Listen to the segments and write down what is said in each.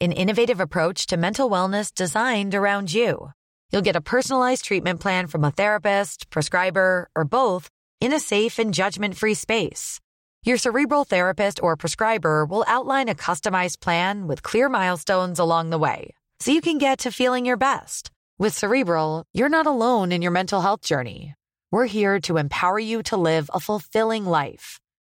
an innovative approach to mental wellness designed around you. You'll get a personalized treatment plan from a therapist, prescriber, or both in a safe and judgment free space. Your cerebral therapist or prescriber will outline a customized plan with clear milestones along the way so you can get to feeling your best. With Cerebral, you're not alone in your mental health journey. We're here to empower you to live a fulfilling life.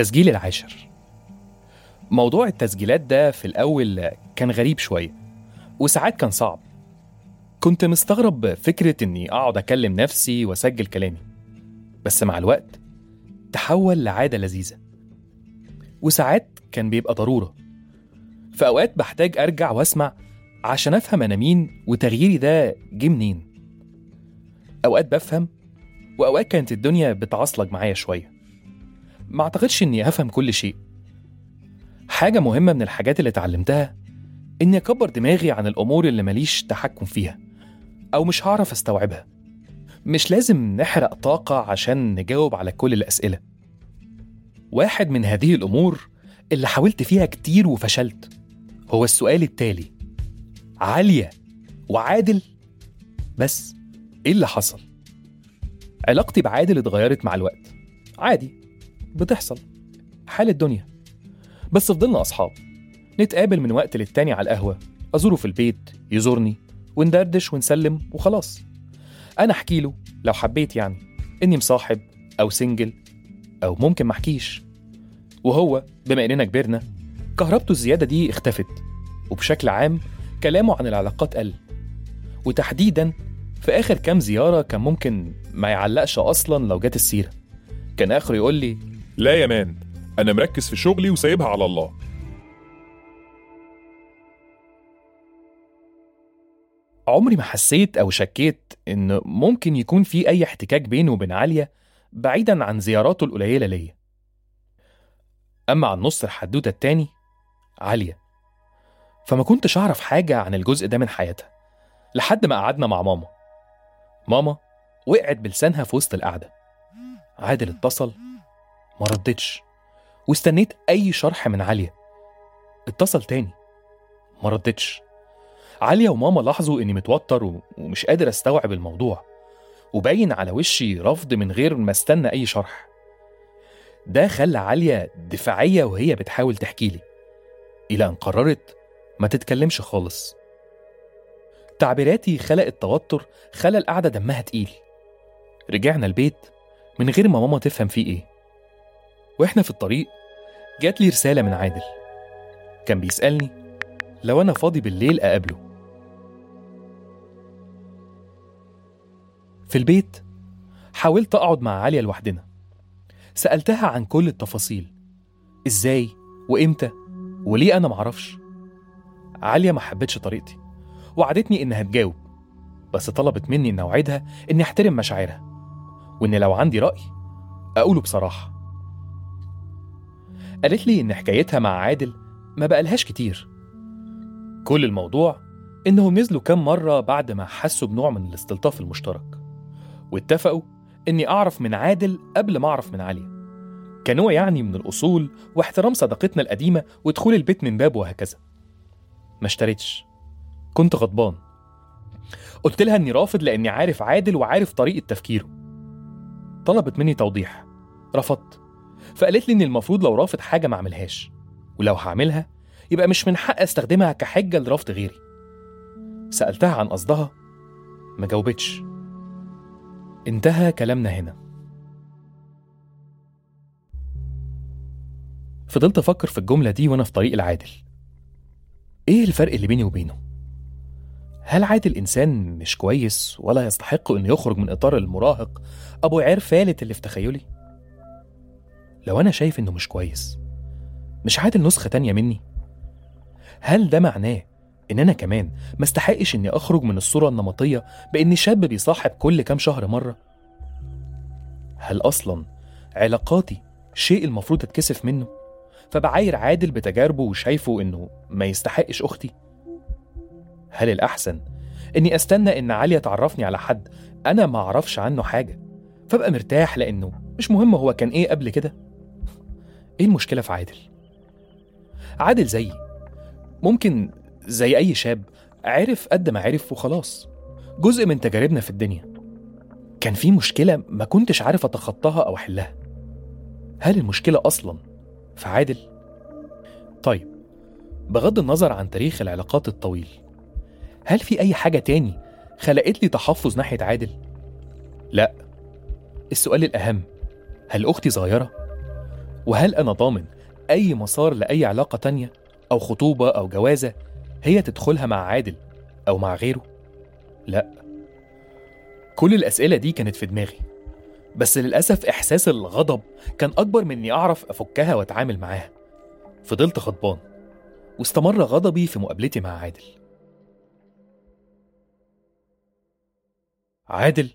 التسجيل العاشر. موضوع التسجيلات ده في الأول كان غريب شوية وساعات كان صعب. كنت مستغرب فكرة إني أقعد أكلم نفسي وأسجل كلامي بس مع الوقت تحول لعادة لذيذة. وساعات كان بيبقى ضرورة. في أوقات بحتاج أرجع وأسمع عشان أفهم أنا مين وتغييري ده جه منين. أوقات بفهم وأوقات كانت الدنيا بتعصلج معايا شوية. ما أعتقدش إني أفهم كل شيء. حاجة مهمة من الحاجات اللي اتعلمتها إني أكبر دماغي عن الأمور اللي ماليش تحكم فيها أو مش هعرف أستوعبها. مش لازم نحرق طاقة عشان نجاوب على كل الأسئلة. واحد من هذه الأمور اللي حاولت فيها كتير وفشلت هو السؤال التالي. عالية وعادل بس إيه اللي حصل؟ علاقتي بعادل اتغيرت مع الوقت. عادي. بتحصل. حال الدنيا. بس فضلنا أصحاب نتقابل من وقت للتاني على القهوة أزوره في البيت يزورني وندردش ونسلم وخلاص. أنا أحكي له لو حبيت يعني إني مصاحب أو سنجل أو ممكن محكيش وهو بما إننا كبرنا كهربته الزيادة دي اختفت وبشكل عام كلامه عن العلاقات قل. وتحديدا في آخر كام زيارة كان ممكن ما يعلقش أصلا لو جت السيرة. كان آخره يقول لي لا يا مان أنا مركز في شغلي وسايبها على الله. عمري ما حسيت أو شكيت إن ممكن يكون في أي احتكاك بينه وبين عالية بعيدا عن زياراته القليلة ليا. أما عن نص الحدوتة التاني عالية. فما كنتش أعرف حاجة عن الجزء ده من حياتها لحد ما قعدنا مع ماما. ماما وقعت بلسانها في وسط القعدة. عادل اتصل ما ردتش. واستنيت أي شرح من عالية اتصل تاني. ما ردتش. عالية وماما لاحظوا إني متوتر ومش قادر أستوعب الموضوع. وباين على وشي رفض من غير ما استنى أي شرح. ده خلى عالية دفاعية وهي بتحاول تحكي لي. إلى أن قررت ما تتكلمش خالص. تعبيراتي خلقت توتر خلى القعدة دمها تقيل. رجعنا البيت من غير ما ماما تفهم فيه إيه. وإحنا في الطريق جات لي رسالة من عادل. كان بيسألني لو أنا فاضي بالليل أقابله؟ في البيت حاولت أقعد مع عالية لوحدنا. سألتها عن كل التفاصيل إزاي؟ وإمتى؟ وليه أنا معرفش؟ عالية ما حبتش طريقتي وعدتني إنها تجاوب بس طلبت مني إن أوعدها إني أحترم مشاعرها وإن لو عندي رأي أقوله بصراحة. قالت لي إن حكايتها مع عادل ما بقالهاش كتير. كل الموضوع إنهم نزلوا كام مرة بعد ما حسوا بنوع من الاستلطاف المشترك واتفقوا إني أعرف من عادل قبل ما أعرف من عليا كنوع يعني من الأصول واحترام صداقتنا القديمة ودخول البيت من باب وهكذا. ما اشتريتش. كنت غضبان. قلت لها إني رافض لأني عارف عادل وعارف طريقة تفكيره. طلبت مني توضيح. رفضت. فقالت لي إن المفروض لو رافض حاجة ما أعملهاش. ولو هعملها يبقى مش من حق أستخدمها كحجة لرفض غيري. سألتها عن قصدها ما جاوبتش. انتهى كلامنا هنا. فضلت أفكر في الجملة دي وأنا في طريق العادل. إيه الفرق اللي بيني وبينه؟ هل عادل إنسان مش كويس ولا يستحق إنه يخرج من إطار المراهق أبو عير فالت اللي في تخيلي؟ لو أنا شايف إنه مش كويس مش عادل نسخة تانية مني؟ هل ده معناه إن أنا كمان ما استحقش إني أخرج من الصورة النمطية بإني شاب بيصاحب كل كام شهر مرة؟ هل أصلا علاقاتي شيء المفروض أتكسف منه؟ فبعاير عادل بتجاربه وشايفه إنه ما يستحقش أختي؟ هل الأحسن إني أستنى إن عليا تعرفني على حد أنا ما أعرفش عنه حاجة فأبقى مرتاح لأنه مش مهم هو كان إيه قبل كده؟ إيه المشكلة في عادل؟ عادل زيي ممكن زي أي شاب عرف قد ما عرف وخلاص جزء من تجاربنا في الدنيا كان في مشكلة ما كنتش عارف أتخطاها أو أحلها هل المشكلة أصلا في عادل؟ طيب بغض النظر عن تاريخ العلاقات الطويل هل في أي حاجة تاني خلقت لي تحفظ ناحية عادل؟ لا السؤال الأهم هل أختي صغيرة؟ وهل أنا ضامن أي مسار لأي علاقة تانية أو خطوبة أو جوازة هي تدخلها مع عادل أو مع غيره؟ لا. كل الأسئلة دي كانت في دماغي بس للأسف إحساس الغضب كان أكبر من إني أعرف أفكها وأتعامل معاها. فضلت غضبان واستمر غضبي في مقابلتي مع عادل. عادل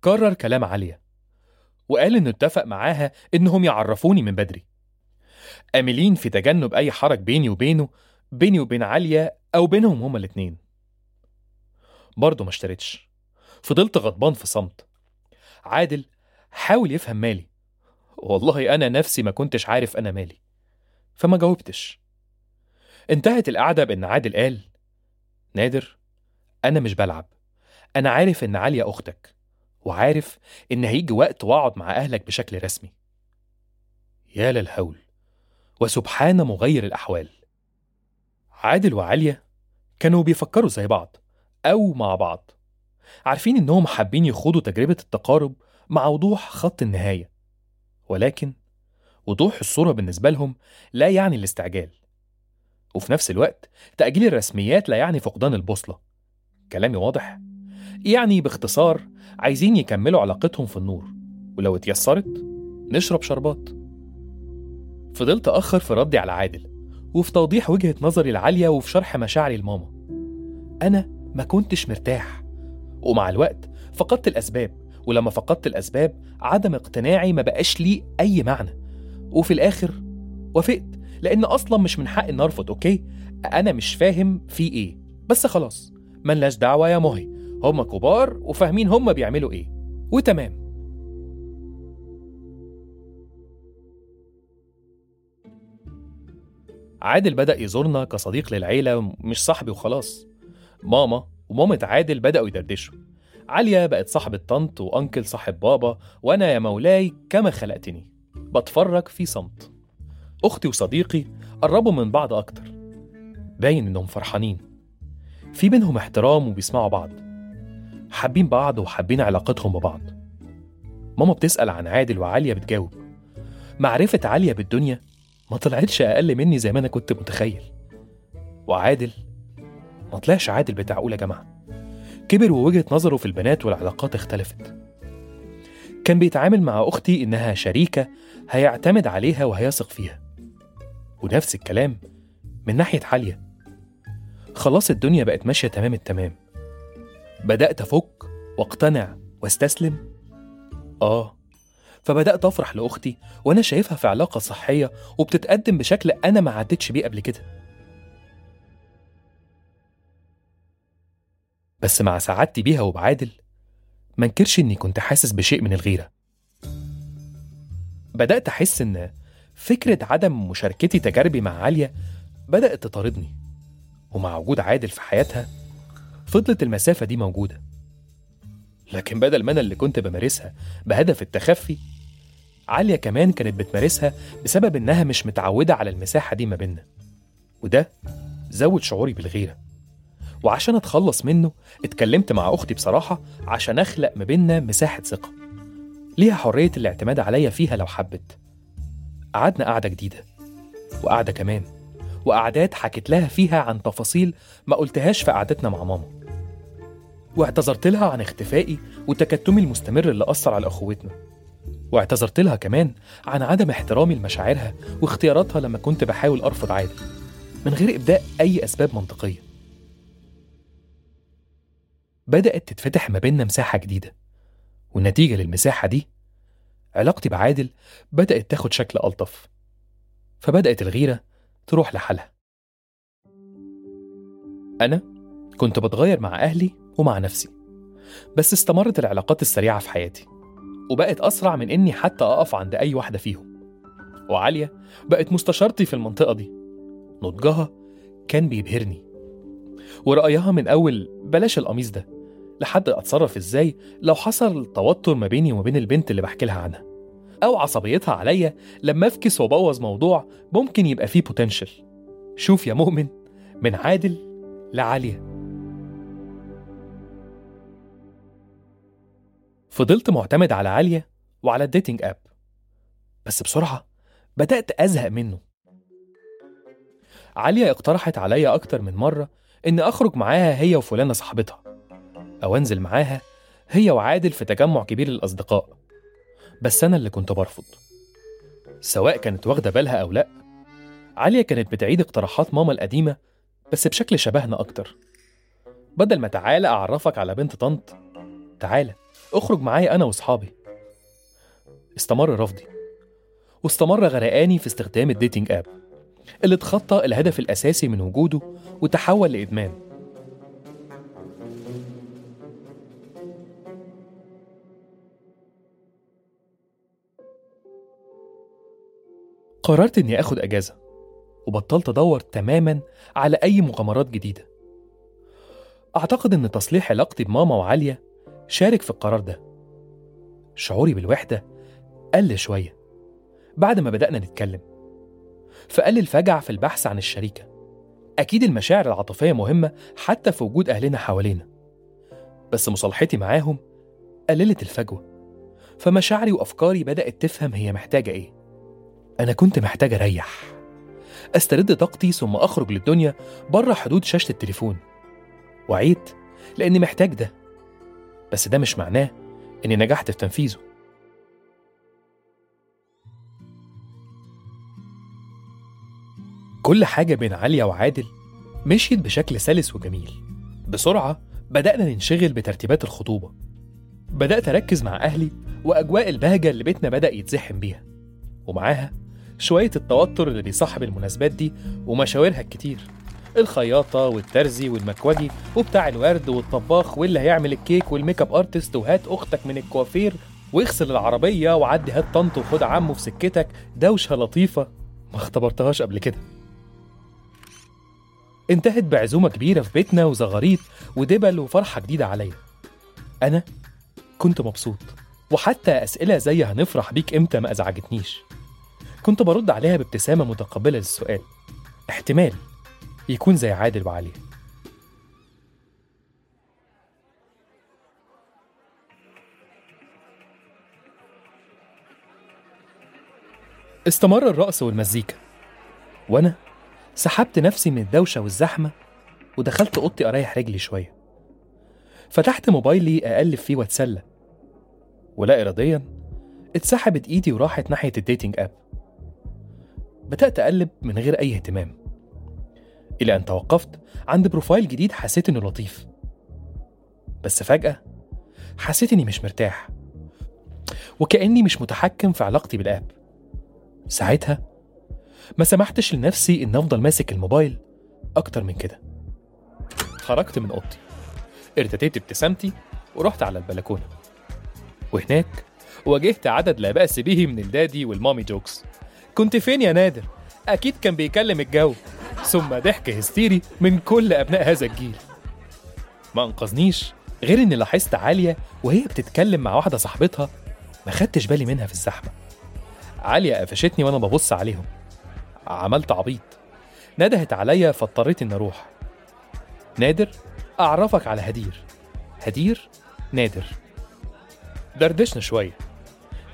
كرر كلام عليا وقال إنه اتفق معاها إنهم يعرفوني من بدري. آملين في تجنب أي حرج بيني وبينه بيني وبين عليا أو بينهم هما الاتنين. برضه ما اشتريتش. فضلت غضبان في صمت. عادل حاول يفهم مالي. والله أنا نفسي ما كنتش عارف أنا مالي. فما جاوبتش. انتهت القعدة بإن عادل قال نادر أنا مش بلعب. أنا عارف إن عليا أختك. وعارف إن هيجي وقت وأقعد مع أهلك بشكل رسمي. يا للهول وسبحان مغير الأحوال. عادل وعليا كانوا بيفكروا زي بعض أو مع بعض. عارفين إنهم حابين يخوضوا تجربة التقارب مع وضوح خط النهاية. ولكن وضوح الصورة بالنسبة لهم لا يعني الاستعجال. وفي نفس الوقت تأجيل الرسميات لا يعني فقدان البوصلة. كلامي واضح؟ يعني باختصار عايزين يكملوا علاقتهم في النور ولو اتيسرت نشرب شربات. فضلت أخر في ردي على عادل وفي توضيح وجهة نظري العالية وفي شرح مشاعري لماما. أنا ما كنتش مرتاح ومع الوقت فقدت الأسباب ولما فقدت الأسباب عدم اقتناعي ما بقاش ليه أي معنى. وفي الآخر وافقت لأن أصلا مش من حقي إن أرفض أوكي؟ أنا مش فاهم في إيه. بس خلاص ملناش دعوة يا مهي. هما كبار وفاهمين هما بيعملوا إيه. وتمام. عادل بدأ يزورنا كصديق للعيلة مش صاحبي وخلاص. ماما ومامة عادل بدأوا يدردشوا. عليا بقت صاحبة طنط وأنكل صاحب بابا وأنا يا مولاي كما خلقتني. بتفرج في صمت. أختي وصديقي قربوا من بعض أكتر. باين إنهم فرحانين. في بينهم احترام وبيسمعوا بعض. حابين بعض وحابين علاقتهم ببعض. ماما بتسأل عن عادل وعالية بتجاوب معرفة عالية بالدنيا ما طلعتش أقل مني زي ما أنا كنت متخيل. وعادل ما طلعش عادل بتاع أولى جامعة. كبر ووجهة نظره في البنات والعلاقات اختلفت. كان بيتعامل مع أختي إنها شريكة هيعتمد عليها وهيثق فيها. ونفس الكلام من ناحية حالية خلاص الدنيا بقت ماشية تمام التمام. بدأت أفك وأقتنع وأستسلم؟ آه فبدأت أفرح لأختي وأنا شايفها في علاقة صحية وبتتقدم بشكل أنا ما عدتش بيه قبل كده. بس مع سعادتي بيها وبعادل ما انكرش إني كنت حاسس بشيء من الغيرة. بدأت أحس إن فكرة عدم مشاركتي تجاربي مع عالية بدأت تطاردني ومع وجود عادل في حياتها فضلت المسافة دي موجودة. لكن بدل ما أنا اللي كنت بمارسها بهدف التخفي عالية كمان كانت بتمارسها بسبب إنها مش متعودة على المساحة دي ما بينا وده زود شعوري بالغيرة. وعشان أتخلص منه اتكلمت مع أختي بصراحة عشان أخلق ما بينا مساحة ثقة. ليها حرية الاعتماد عليا فيها لو حبت. قعدنا قعدة جديدة وقعدة كمان وقعدات حكيت لها فيها عن تفاصيل ما قلتهاش في قعدتنا مع ماما. واعتذرت لها عن اختفائي وتكتمي المستمر اللي أثر على أخوتنا. واعتذرت لها كمان عن عدم احترامي لمشاعرها واختياراتها لما كنت بحاول أرفض عادل من غير إبداء أي أسباب منطقية. بدأت تتفتح ما بيننا مساحة جديدة والنتيجة للمساحة دي علاقتي بعادل بدأت تاخد شكل ألطف فبدأت الغيرة تروح لحالها. أنا كنت بتغير مع أهلي ومع نفسي بس استمرت العلاقات السريعة في حياتي وبقت أسرع من إني حتى أقف عند أي واحدة فيهم وعالية بقت مستشارتي في المنطقة دي. نضجها كان بيبهرني ورأيها من أول بلاش القميص ده لحد أتصرف إزاي لو حصل توتر ما بيني وما بين البنت اللي بحكي لها عنها أو عصبيتها عليا لما أفكس وأبوظ موضوع ممكن يبقى فيه potential شوف يا مؤمن من عادل لعالية. فضلت معتمد على عالية وعلى ال dating app بس بسرعة بدأت أزهق منه. عالية اقترحت عليا أكتر من مرة إن أخرج معاها هي وفلانة صاحبتها أو أنزل معاها هي وعادل في تجمع كبير للأصدقاء بس أنا اللي كنت برفض. سواء كانت واخدة بالها أو لأ عالية كانت بتعيد اقتراحات ماما القديمة بس بشكل شبهنا أكتر. بدل ما تعالى أعرفك على بنت طنط تعالى اخرج معايا أنا وأصحابي. استمر رفضي. واستمر غرقاني في استخدام ال dating app اللي اتخطى الهدف الأساسي من وجوده وتحول لإدمان. قررت إني آخد أجازة وبطلت أدور تماما على أي مغامرات جديدة. أعتقد إن تصليح علاقتي بماما وعالية شارك في القرار ده. شعوري بالوحدة قل شوية بعد ما بدأنا نتكلم. فقل الفجع في البحث عن الشريكة. أكيد المشاعر العاطفية مهمة حتى في وجود أهلنا حوالينا. بس مصالحتي معاهم قللت الفجوة. فمشاعري وأفكاري بدأت تفهم هي محتاجة إيه. أنا كنت محتاج أريح. أسترد طاقتي ثم أخرج للدنيا بره حدود شاشة التليفون. وعيت لأني محتاج ده. بس ده مش معناه إني نجحت في تنفيذه. كل حاجة بين عليا وعادل مشيت بشكل سلس وجميل. بسرعة بدأنا ننشغل بترتيبات الخطوبة. بدأت أركز مع أهلي وأجواء البهجة اللي بيتنا بدأ يتزحم بيها. ومعاها شوية التوتر اللي بيصاحب المناسبات دي ومشاورها الكتير. الخياطة والترزي والمكوجي وبتاع الورد والطباخ واللي هيعمل الكيك وال makeup artist وهات أختك من الكوافير واغسل العربية وعدي هات طنط وخد عمه في سكتك. دوشة لطيفة. ما اختبرتهاش قبل كده. انتهت بعزومة كبيرة في بيتنا وزغاريط ودبل وفرحة جديدة عليا. أنا كنت مبسوط. وحتى أسئلة زي هنفرح بيك إمتى ما أزعجتنيش. كنت برد عليها بابتسامة متقبلة للسؤال. احتمال. يكون زي عادل وعلي. استمر الرقص والمزيكا. وأنا سحبت نفسي من الدوشة والزحمة ودخلت أوضتي أريح رجلي شوية. فتحت موبايلي أقلب فيه وأتسلى. ولا إراديا اتسحبت إيدي وراحت ناحية ال dating app بدأت أقلب من غير أي اهتمام. إلى أن توقفت عند profile جديد حسيت إنه لطيف. بس فجأة حسيت إني مش مرتاح وكأني مش متحكم في علاقتي بال app. ساعتها ما سمحتش لنفسي إن أفضل ماسك الموبايل أكتر من كده. خرجت من أوضتي ارتديت ابتسامتي ورحت على البلكونة. وهناك واجهت عدد لا بأس به من ال daddy وال mommy jokes. كنت فين يا نادر؟ أكيد كان بيكلم الجو. ثم ضحك هستيري من كل أبناء هذا الجيل. ما أنقذنيش غير إني لاحظت عالية وهي بتتكلم مع واحدة صاحبتها ما خدتش بالي منها في الزحمة. عالية قفشتني وأنا ببص عليهم. عملت عبيط. ندهت عليا فاضطريت إني أروح. نادر أعرفك على هدير. هدير نادر. دردشنا شوية.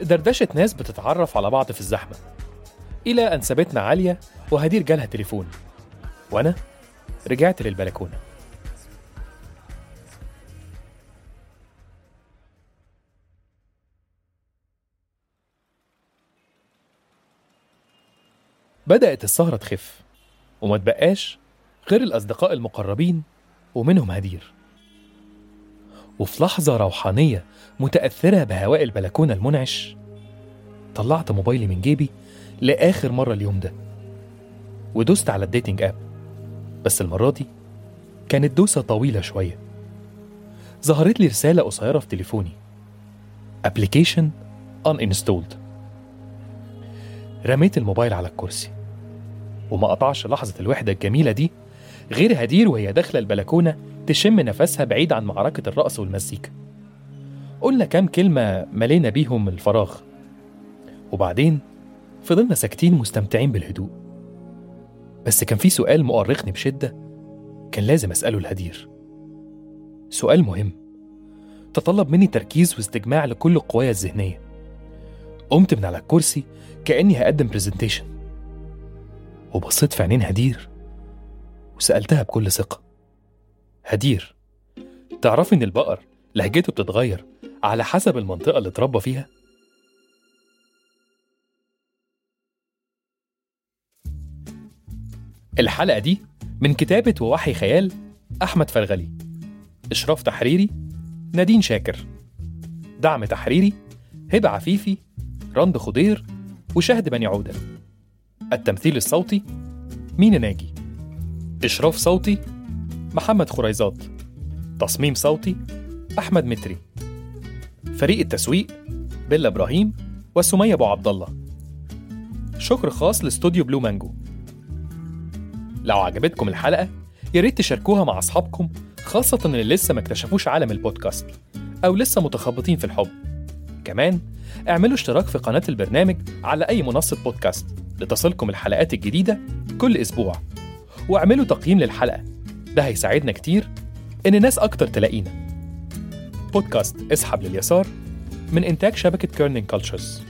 دردشة ناس بتتعرف على بعض في الزحمة. إلى أن سابتنا عالية وهدير جالها تليفون. وأنا رجعت للبلكونة. بدأت السهرة تخف وما تبقاش غير الأصدقاء المقربين ومنهم هدير. وفي لحظة روحانية متأثرة بهواء البلكونة المنعش طلعت موبايلي من جيبي لآخر مرة اليوم ده ودوست على ال dating app بس المرة دي كانت دوسة طويلة شوية. ظهرت لي رسالة قصيرة في تليفوني. Application uninstalled. رميت الموبايل على الكرسي. وما قطعش لحظة الوحدة الجميلة دي غير هدير وهي داخلة البلكونة تشم نفسها بعيد عن معركة الرقص والمزيكا. قلنا كام كلمة ملينا بيهم الفراغ. وبعدين فضلنا ساكتين مستمتعين بالهدوء. بس كان في سؤال مؤرقني بشدة كان لازم أسأله لهدير سؤال مهم. تطلب مني تركيز واستجماع لكل قوايا الذهنية. قمت من على الكرسي كأني هقدم برزنتيشن وبصيت في عينين هدير وسألتها بكل ثقة. هدير تعرفي إن البقر لهجته بتتغير على حسب المنطقة اللي اتربى فيها؟ الحلقة دي من كتابة ووحي خيال أحمد فرغلي إشراف تحريري نادين شاكر دعم تحريري هبة عفيفي رند خضير وشهد بني عودة. التمثيل الصوتي مينا ناجي. إشراف صوتي محمد خريزات. تصميم صوتي أحمد متري. فريق التسويق بيلا إبراهيم وسمية أبو عبد الله. شكر خاص لاستوديو بلو مانجو. لو عجبتكم الحلقة يا ريت تشاركوها مع أصحابكم خاصة اللي لسه ما اكتشفوش عالم البودكاست أو لسه متخبطين في الحب. كمان اعملوا اشتراك في قناة البرنامج على أي منصة بودكاست لتصلكم الحلقات الجديدة كل أسبوع. واعملوا تقييم للحلقة ده هيساعدنا كتير إن ناس أكتر تلاقينا. بودكاست اسحب لليسار من إنتاج شبكة كيرنينج كولتشرز